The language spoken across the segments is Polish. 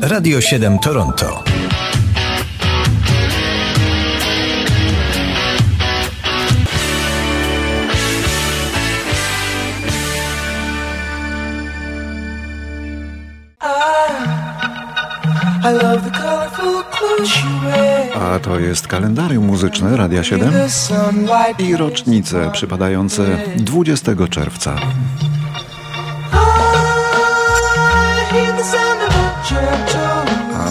Radio 7 Toronto. A to jest kalendarium muzyczne Radia 7 i rocznice przypadające 20 czerwca. A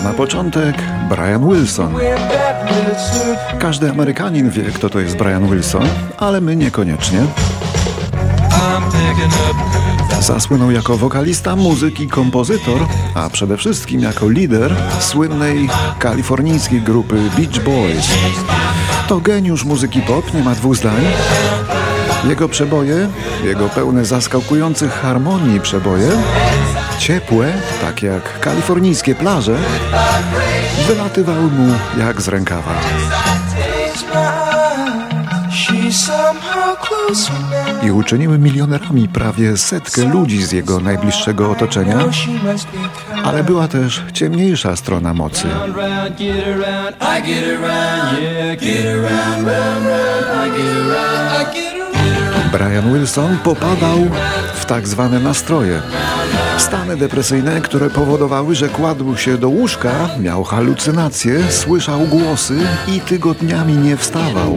na początek Brian Wilson. Każdy Amerykanin wie, kto to jest Brian Wilson, ale my niekoniecznie. Zasłynął jako wokalista, muzyk i kompozytor, a przede wszystkim jako lider słynnej kalifornijskiej grupy Beach Boys. To geniusz muzyki pop, nie ma dwóch zdań. Jego przeboje, jego pełne zaskakujących harmonii przeboje, ciepłe, tak jak kalifornijskie plaże, wylatywały mu jak z rękawa. I uczyniły milionerami prawie setkę ludzi z jego najbliższego otoczenia, ale była też ciemniejsza strona mocy. Brian Wilson popadał w tak zwane nastroje. Stany depresyjne, które powodowały, że kładł się do łóżka, miał halucynacje, słyszał głosy i tygodniami nie wstawał.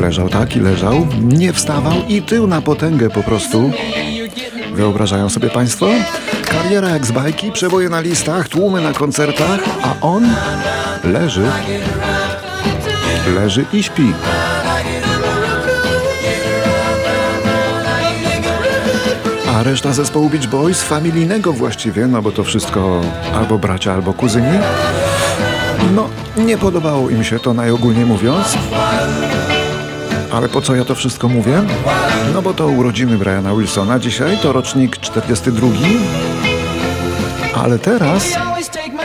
Leżał tak i leżał, nie wstawał i tył na potęgę po prostu. Wyobrażają sobie Państwo? Kariera jak z bajki, przeboje na listach, tłumy na koncertach, a on leży, leży i śpi. Reszta zespołu Beach Boys, familijnego właściwie, no bo to wszystko albo bracia, albo kuzyni, no nie podobało im się to najogólniej mówiąc. Ale po co ja to wszystko mówię? No bo to urodziny Briana Wilsona dzisiaj, to rocznik 42. Ale teraz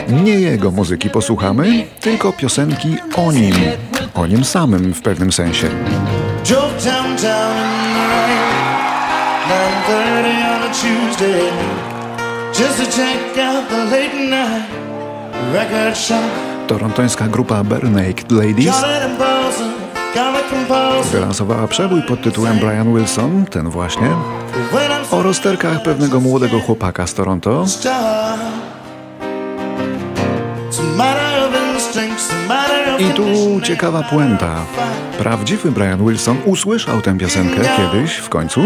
nie jego muzyki posłuchamy, tylko piosenki o nim, o nim samym w pewnym sensie. Torontońska grupa Bare Naked Ladies wylansowała przebój pod tytułem Brian Wilson, ten właśnie, o rozterkach pewnego młodego chłopaka z Toronto. I tu ciekawa puenta. Prawdziwy Brian Wilson usłyszał tę piosenkę kiedyś, w końcu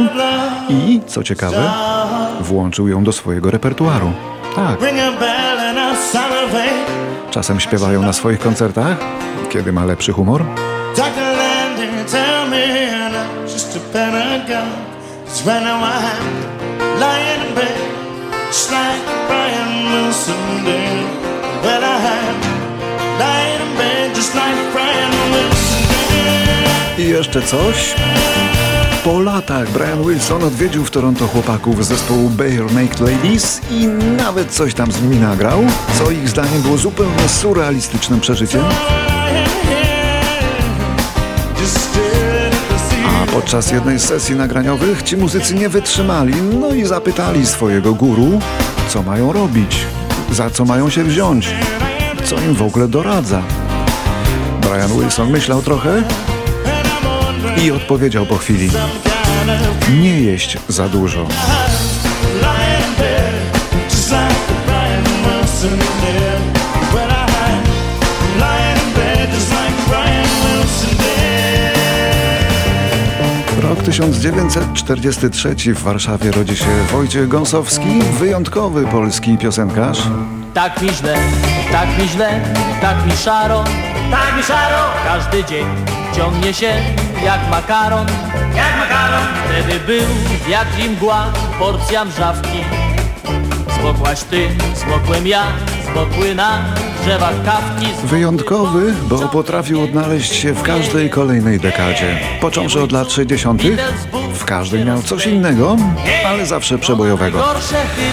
i, co ciekawe, włączył ją do swojego repertuaru. Tak. Czasem śpiewają na swoich koncertach, kiedy ma lepszy humor. I jeszcze coś. Po latach Brian Wilson odwiedził w Toronto chłopaków zespołu Bare Naked Ladies i nawet coś tam z nimi nagrał, co ich zdaniem było zupełnie surrealistycznym przeżyciem. A podczas jednej z sesji nagraniowych ci muzycy nie wytrzymali, no i zapytali swojego guru, co mają robić, za co mają się wziąć, co im w ogóle doradza. Brian Wilson myślał trochę i odpowiedział po chwili: Nie jeść za dużo. Rok 1943 w Warszawie rodzi się Wojciech Gąsowski, wyjątkowy polski piosenkarz. Tak mi źle, tak mi źle, tak mi szaro, tak mi szaro. Każdy dzień ciągnie się jak makaron, jak makaron. Wtedy był wiatr i mgła, porcja mrzawki. Zmokłaś ty, zmokłem ja, zmokły na drzewach kawki. Wyjątkowy, bo potrafił odnaleźć się w każdej kolejnej dekadzie. Począwszy od lat 60., W każdej miał coś innego, ale zawsze przebojowego.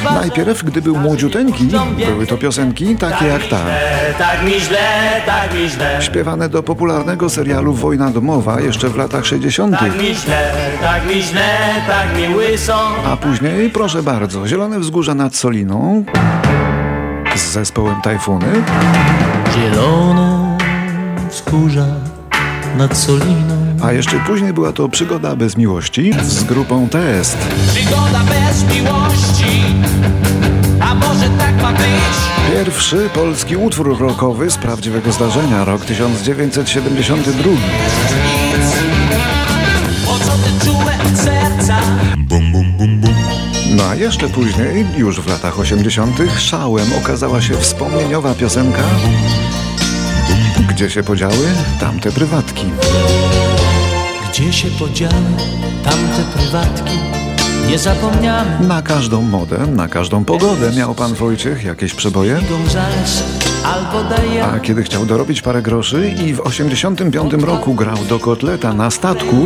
Najpierw, gdy był młodziuteńki, były to piosenki takie jak ta. Tak tak. Śpiewane do popularnego serialu Wojna domowa jeszcze w latach 60. Tak mi źle, tak mi źle, tak mi łyso. A później, proszę bardzo, Zielone Wzgórza nad Soliną z zespołem Tajfuny, Zielono wzgórza nad Soliną. A jeszcze później była to Przygoda bez miłości z grupą Test. Przygoda bez miłości, a może tak ma być? Pierwszy polski utwór rockowy z prawdziwego zdarzenia, rok 1972. Po co ty czułe od serca? No a jeszcze później, już w latach 80., szałem okazała się wspomnieniowa piosenka Gdzie się podziały tamte prywatki? Gdzie się podziały tamte prywatki? Nie zapomniane. Na każdą modę, na każdą pogodę miał pan Wojciech jakieś przeboje. A kiedy chciał dorobić parę groszy i w 85 roku grał do kotleta na statku,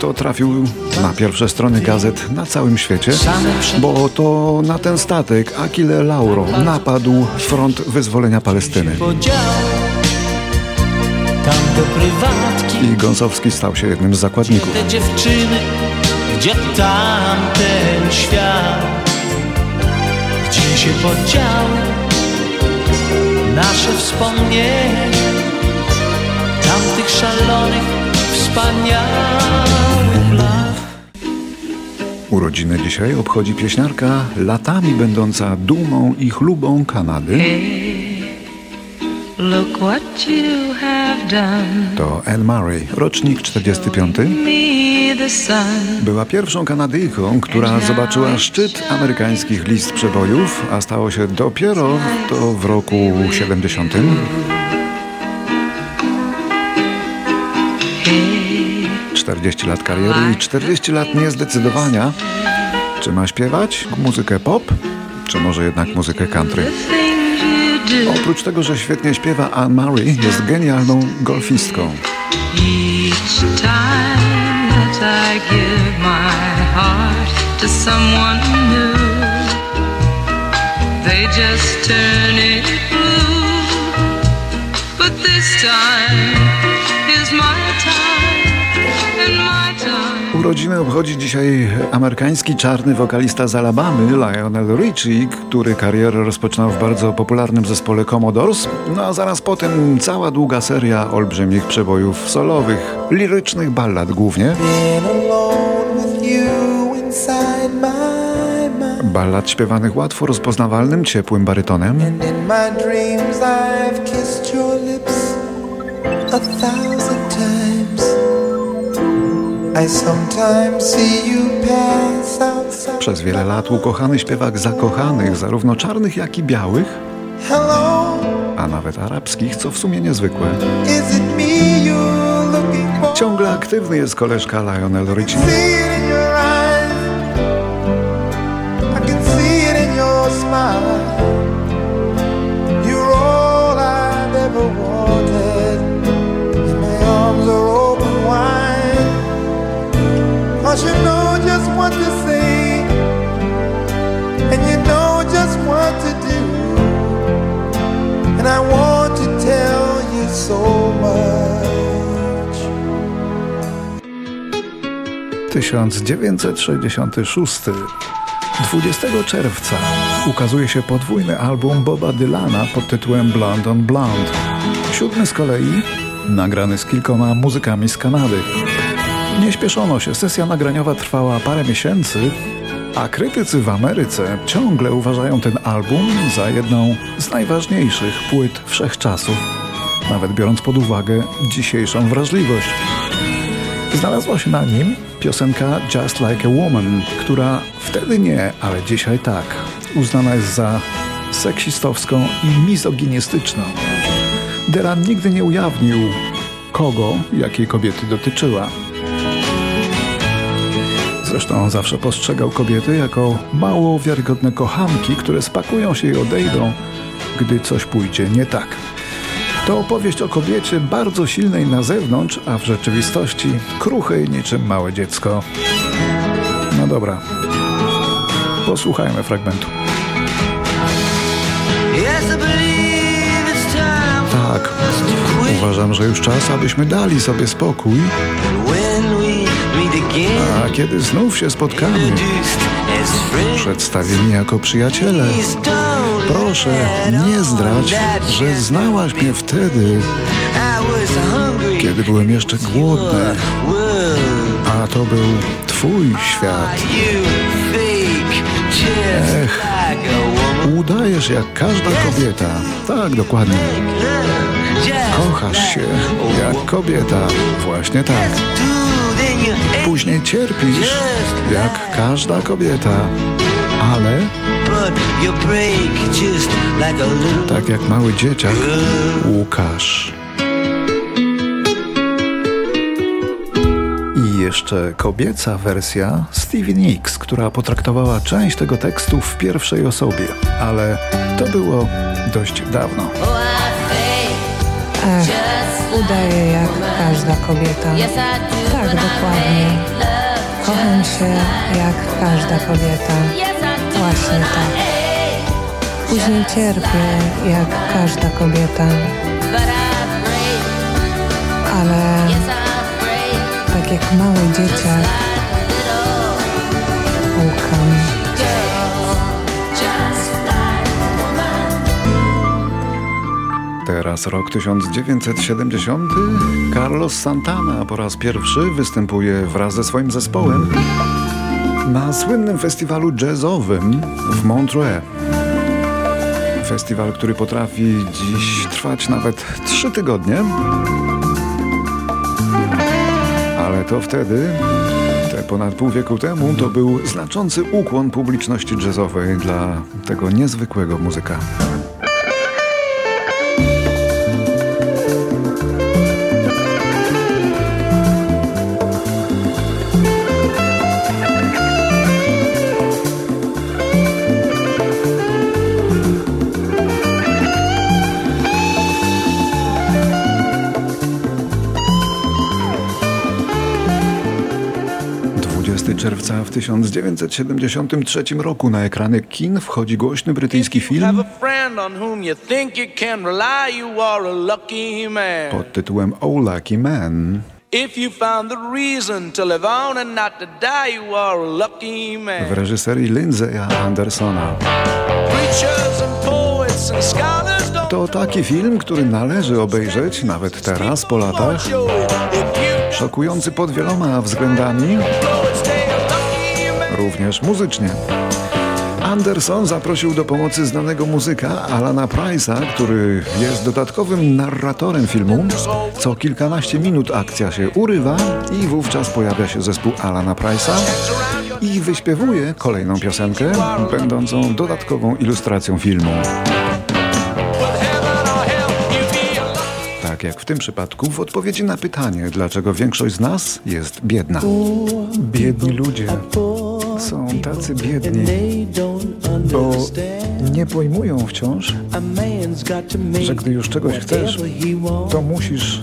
to trafił na pierwsze strony gazet na całym świecie, bo to na ten statek Achille Lauro napadł front wyzwolenia Palestyny. Tamte prywatki. I Gąsowski stał się jednym z zakładników. Te dziewczyny, gdzie tamten świat? Gdzie się podziały nasze wspomnienia tamtych szalonych, wspaniałych lat? Urodziny dzisiaj obchodzi pieśniarka latami będąca dumą i chlubą Kanady. Look what you have done. To Anne Murray, rocznik 45. Me the sun. Była pierwszą Kanadyjką, która zobaczyła szczyt amerykańskich list przebojów, a stało się dopiero to w roku 70. 40 lat kariery i 40 lat niezdecydowania. Czy ma śpiewać muzykę pop, czy może jednak muzykę country? Oprócz tego, że świetnie śpiewa, Anne Murray jest genialną golfistką. Blue. But this time is my time. Urodziny obchodzi dzisiaj amerykański czarny wokalista z Alabamy, Lionel Richie, który karierę rozpoczynał w bardzo popularnym zespole Commodores, no a zaraz potem cała długa seria olbrzymich przebojów solowych, lirycznych ballad głównie, ballad śpiewanych łatwo rozpoznawalnym, ciepłym barytonem, przez wiele lat ukochany śpiewak zakochanych, zarówno czarnych, jak i białych, Hello, a nawet arabskich, co w sumie niezwykłe. Ciągle aktywny jest koleżka Lionel Richie. Cause you know just what to say. And you know just what to do. And I want to tell you so much. 1966. 20 czerwca ukazuje się podwójny album Boba Dylana pod tytułem Blonde on Blonde. Siódmy z kolei nagrany z kilkoma muzykami z Kanady. Nie śpieszono się, sesja nagraniowa trwała parę miesięcy, a krytycy w Ameryce ciągle uważają ten album za jedną z najważniejszych płyt wszechczasów, nawet biorąc pod uwagę dzisiejszą wrażliwość. Znalazła się na nim piosenka Just Like a Woman, która wtedy nie, ale dzisiaj tak, uznana jest za seksistowską i mizoginistyczną. Dylan nigdy nie ujawnił, kogo, jakiej kobiety dotyczyła. Zresztą zawsze postrzegał kobiety jako mało wiarygodne kochanki, które spakują się i odejdą, gdy coś pójdzie nie tak. To opowieść o kobiecie bardzo silnej na zewnątrz, a w rzeczywistości kruchej niczym małe dziecko. No dobra, posłuchajmy fragmentu. Tak, uważam, że już czas, abyśmy dali sobie spokój. A kiedy znów się spotkamy, przedstawieni jako przyjaciele, proszę nie zdradź, że znałaś mnie wtedy, kiedy byłem jeszcze głodny, a to był twój świat. Ech, udajesz jak każda kobieta. Tak, dokładnie. Kochasz się jak kobieta. Właśnie tak. Później cierpisz jak każda kobieta. Ale tak jak mały dzieciak Łukasz. I jeszcze kobieca wersja Stevie Nicks, która potraktowała część tego tekstu w pierwszej osobie, ale to było dość dawno. Ech, udaje jak każda kobieta. Tak, dokładnie. Kocham się jak każda kobieta. Właśnie tak. Później cierpię jak każda kobieta. Ale tak jak mały dzieciak łukam. Teraz rok 1970. Carlos Santana po raz pierwszy występuje wraz ze swoim zespołem na słynnym festiwalu jazzowym w Montreux. Festiwal, który potrafi dziś trwać nawet trzy tygodnie. Ale to wtedy, te ponad pół wieku temu, to był znaczący ukłon publiczności jazzowej dla tego niezwykłego muzyka. 1973 roku na ekrany kin wchodzi głośny brytyjski film pod tytułem Oh Lucky Man. W reżyserii Lindsaya Andersona. To taki film, który należy obejrzeć nawet teraz po latach. Szokujący pod wieloma względami również muzycznie. Anderson zaprosił do pomocy znanego muzyka Alana Price'a, który jest dodatkowym narratorem filmu. Co kilkanaście minut akcja się urywa i wówczas pojawia się zespół Alana Price'a i wyśpiewuje kolejną piosenkę, będącą dodatkową ilustracją filmu. Tak jak w tym przypadku, w odpowiedzi na pytanie, dlaczego większość z nas jest biedna. Biedni ludzie są tacy biedni, bo nie pojmują wciąż, że gdy już czegoś chcesz, to musisz,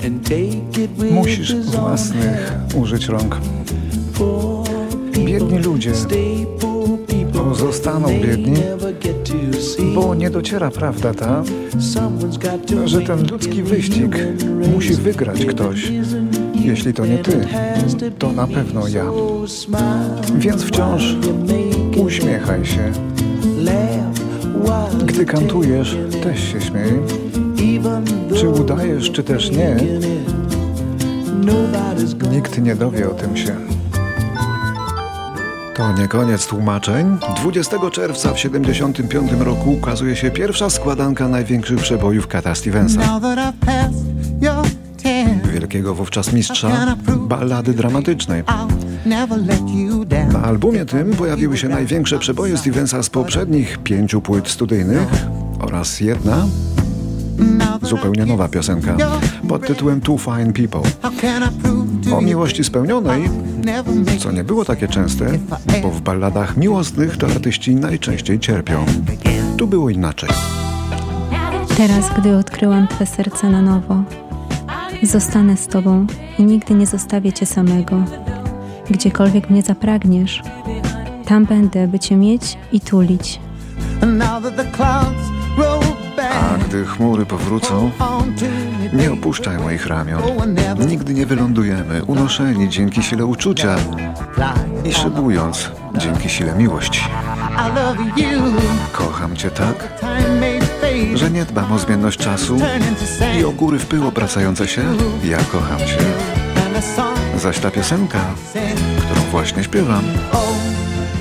musisz własnych użyć rąk. Biedni ludzie zostaną biedni, bo nie dociera prawda ta, że ten ludzki wyścig musi wygrać ktoś. Jeśli to nie ty, to na pewno ja. Więc wciąż uśmiechaj się. Gdy kantujesz, też się śmiej. Czy udajesz, czy też nie, nikt nie dowie o tym się. To nie koniec tłumaczeń. 20 czerwca w 75 roku ukazuje się pierwsza składanka największych przebojów Kata Stevensa. Wielkiego wówczas mistrza ballady dramatycznej. Na albumie tym pojawiły się największe przeboje Stevensa z poprzednich pięciu płyt studyjnych oraz jedna zupełnie nowa piosenka pod tytułem Two Fine People. O miłości spełnionej, co nie było takie częste, bo w balladach miłosnych to artyści najczęściej cierpią. Tu było inaczej. Teraz, gdy odkryłam Twe serce na nowo, zostanę z Tobą i nigdy nie zostawię Cię samego. Gdziekolwiek mnie zapragniesz, tam będę, by Cię mieć i tulić. A gdy chmury powrócą, nie opuszczaj moich ramion. Nigdy nie wylądujemy, unoszeni dzięki sile uczucia i szybując dzięki sile miłości. Kocham Cię tak, że nie dbam o zmienność czasu i o góry w pył obracające się. Ja kocham Cię. Zaś ta piosenka, którą właśnie śpiewam,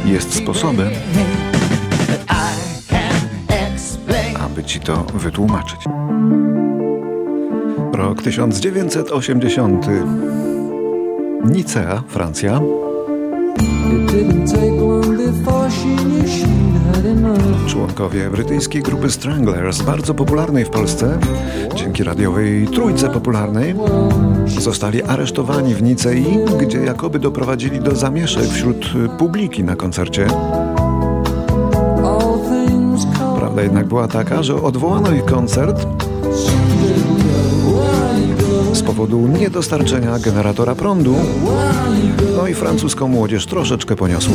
jest sposobem, aby Ci to wytłumaczyć. Rok 1980. Nicea, Francja. Członkowie brytyjskiej grupy Stranglers, bardzo popularnej w Polsce, dzięki radiowej trójce popularnej, zostali aresztowani w Nicei, gdzie jakoby doprowadzili do zamieszek wśród publiki na koncercie. Prawda jednak była taka, że odwołano ich koncert z powodu niedostarczenia generatora prądu. No i francuską młodzież troszeczkę poniosło.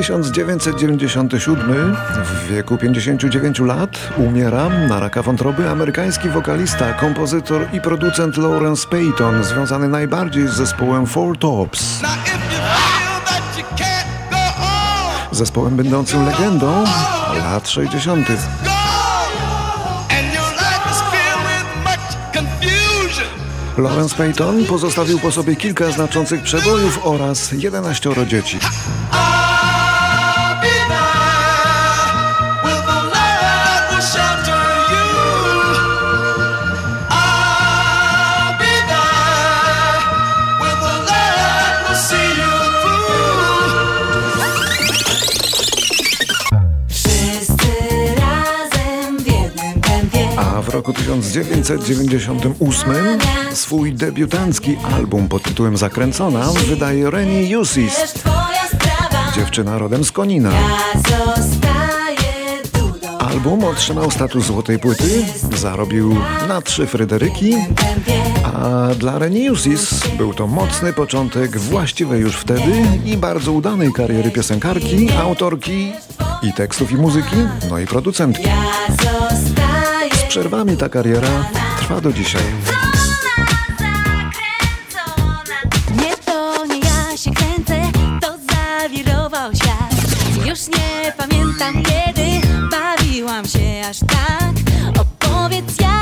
1997 w wieku 59 lat umiera na raka wątroby amerykański wokalista, kompozytor i producent Lawrence Payton, związany najbardziej z zespołem Four Tops. Zespołem będącym legendą lat 60. Lawrence Payton pozostawił po sobie kilka znaczących przebojów oraz 11 dzieci. 1998 swój debiutancki album pod tytułem Zakręcona wydaje Reni Jusis, dziewczyna rodem z Konina. Album otrzymał status złotej płyty, zarobił na trzy Fryderyki, a dla Reni Jusis był to mocny początek właściwej już wtedy i bardzo udanej kariery piosenkarki, autorki i tekstów i muzyki, no i producentki przerwami ta kariera trwa do dzisiaj. Nie to nie ja się kręcę, to zawirował świat. Już nie pamiętam kiedy bawiłam się aż tak. Opowiedz jak